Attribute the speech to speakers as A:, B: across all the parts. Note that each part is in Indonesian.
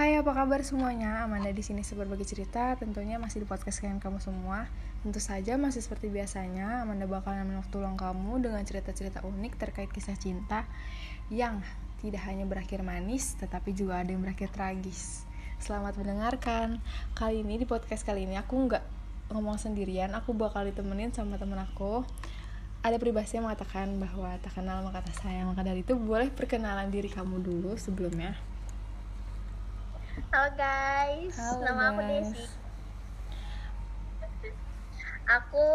A: Hai, apa kabar semuanya? Amanda di sini berbagi cerita, tentunya masih di podcast kalian kamu semua. Tentu saja masih seperti biasanya, Amanda bakalan waktu luang kamu dengan cerita-cerita unik terkait kisah cinta yang tidak hanya berakhir manis, tetapi juga ada yang berakhir tragis. Selamat mendengarkan. Kali ini di podcast kali ini aku nggak ngomong sendirian, aku bakal ditemenin sama temen aku. Ada peribahasa yang mengatakan bahwa tak kenal maka tak sayang. Maka dari itu boleh perkenalan diri kamu dulu sebelumnya.
B: Halo guys,
A: Halo,
B: nama aku
A: guys.
B: Desi. Aku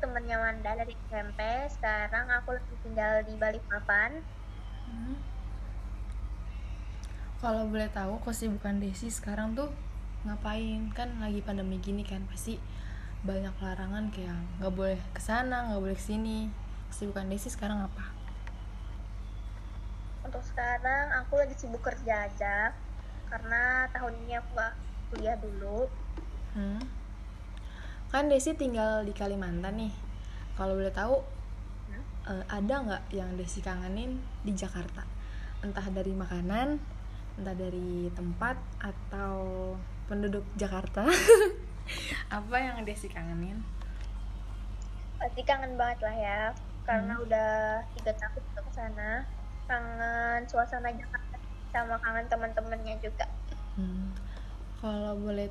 B: temennya Wanda dari SMP. Sekarang aku lagi tinggal di Balikpapan.
A: Hmm. Kalau boleh tahu kesibukan Desi sekarang tuh ngapain? Kan lagi pandemi gini kan pasti banyak larangan kayak nggak boleh ke sana, nggak boleh ke sini. Kesibukan Desi sekarang apa?
B: Untuk sekarang aku lagi sibuk kerja aja karena tahun ini aku gak kuliah dulu.
A: Hmm. Kan Desi tinggal di Kalimantan nih. Kalau boleh tahu eh, ada nggak yang Desi kangenin di Jakarta? Entah dari makanan, entah dari tempat atau penduduk Jakarta. apa yang Desi kangenin?
B: Pasti kangen banget lah ya, karena
A: Hmm.
B: udah tiga tahun ke sana. Kangen suasana Jakarta sama kangen teman-temannya juga.
A: Hmm. Kalau boleh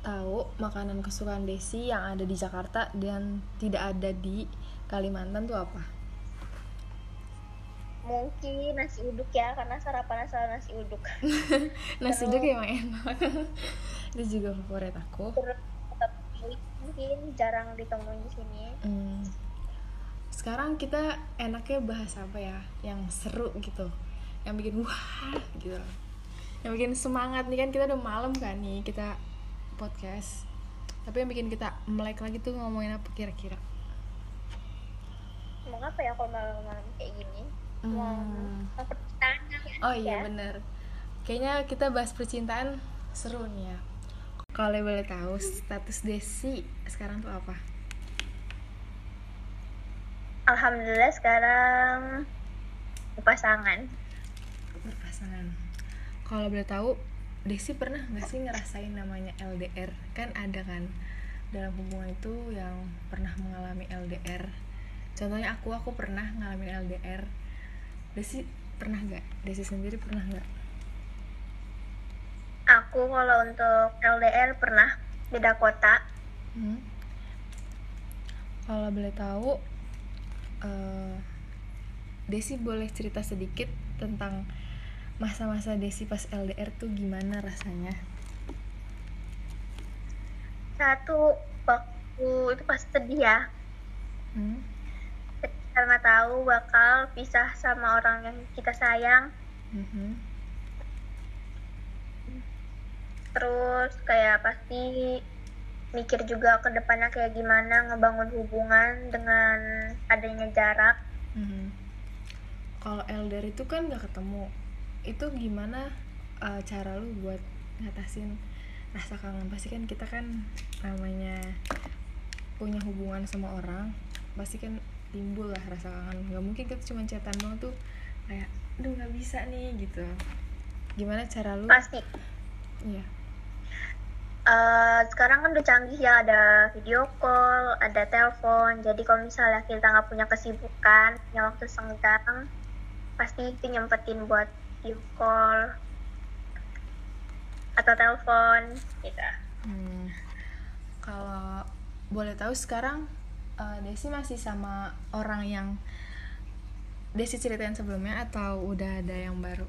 A: tahu makanan kesukaan Desi yang ada di Jakarta dan tidak ada di Kalimantan tuh apa?
B: Mungkin nasi uduk ya, karena sarapan selalu nasi uduk.
A: Nasi
B: Terus-
A: uduk emang enak. Itu juga favorit aku.
B: Terus mungkin jarang ditemuin di sini.
A: Hmm. Sekarang kita enaknya bahas apa ya? Yang seru gitu. Yang bikin wah gitu. Yang bikin semangat nih kan kita udah malam kan nih kita podcast. Tapi yang bikin kita melek lagi tuh ngomongin apa kira-kira?
B: Mau apa ya kalau malam-malam kayak gini?
A: Hmm.
B: percintaan kan ya?
A: Oh iya bener Kayaknya kita bahas percintaan seru nih ya Kalau boleh tahu status Desi sekarang tuh apa?
B: Alhamdulillah sekarang pasangan.
A: Berpasangan Kalau boleh tahu Desi pernah gak sih ngerasain namanya LDR? Kan ada kan dalam hubungan itu yang pernah mengalami LDR Contohnya aku, aku pernah ngalamin LDR Desi pernah gak? Desi sendiri pernah gak?
B: Aku kalau untuk LDR pernah beda kota.
A: Hmm. Kalau boleh tahu, eh, Desi boleh cerita sedikit tentang masa-masa Desi pas LDR tuh gimana rasanya?
B: Satu waktu itu pas sedih ya.
A: Hmm?
B: Karena tahu bakal pisah sama orang yang kita sayang.
A: Mhm.
B: Terus kayak pasti mikir juga ke depannya kayak gimana ngebangun hubungan dengan adanya jarak.
A: Mhm. Kalau LDR itu kan gak ketemu, itu gimana eh, cara lu buat ngatasin rasa kangen? Pasti kan kita kan namanya punya hubungan sama orang, pasti kan timbul lah rasa kangen. Gak mungkin kita cuma chatan doang tuh kayak, aduh nggak bisa nih gitu. Gimana cara lu?
B: Pasti.
A: Iya.
B: Eh, sekarang kan udah canggih ya ada video call, ada telepon. Jadi kalau misalnya kita nggak punya kesibukan, punya waktu senggang, pasti itu nyempetin buat video call atau telepon gitu.
A: Hmm. Kalau boleh tahu sekarang eh, Desi masih sama orang yang Desi ceritain sebelumnya atau udah ada yang baru?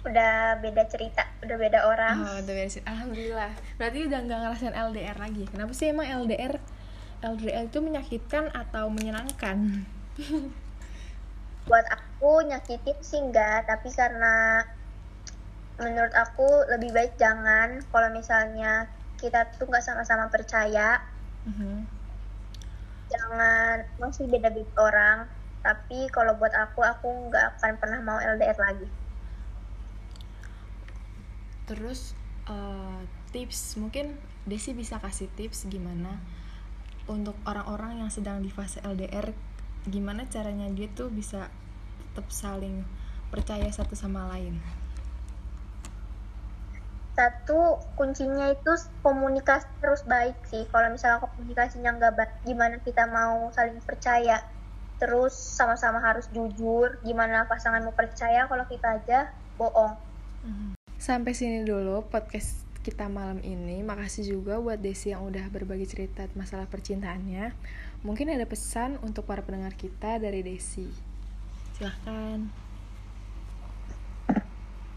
B: Udah beda cerita, udah beda orang.
A: Oh, udah beres. Alhamdulillah. Berarti udah nggak ngerasain LDR lagi. Kenapa sih emang LDR? LDR itu menyakitkan atau menyenangkan?
B: Buat aku nyakitin sih enggak, tapi karena menurut aku lebih baik jangan kalau misalnya kita tuh nggak sama-sama percaya
A: Mhm.
B: jangan masih beda-beda orang tapi kalau buat aku aku nggak akan pernah mau LDR lagi
A: Terus eh, tips mungkin Desi bisa kasih tips gimana untuk orang-orang yang sedang di fase LDR gimana caranya dia tuh bisa tetap saling percaya satu sama lain
B: satu kuncinya itu komunikasi terus baik sih kalau misalnya komunikasinya nggak baik gimana kita mau saling percaya terus sama-sama harus jujur gimana pasangan mau percaya kalau kita aja bohong
A: Sampai sini dulu podcast kita malam ini. Makasih juga buat Desi yang udah berbagi cerita masalah percintaannya. Mungkin ada pesan untuk para pendengar kita dari Desi. Silahkan.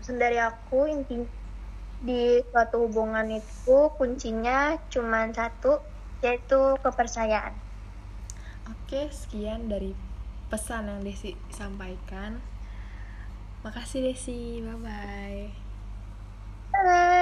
B: pesan dari aku inti di suatu hubungan itu kuncinya cuma satu yaitu kepercayaan
A: Oke, sekian dari pesan yang Desi sampaikan. Makasih Desi, bye-bye.
B: Bye.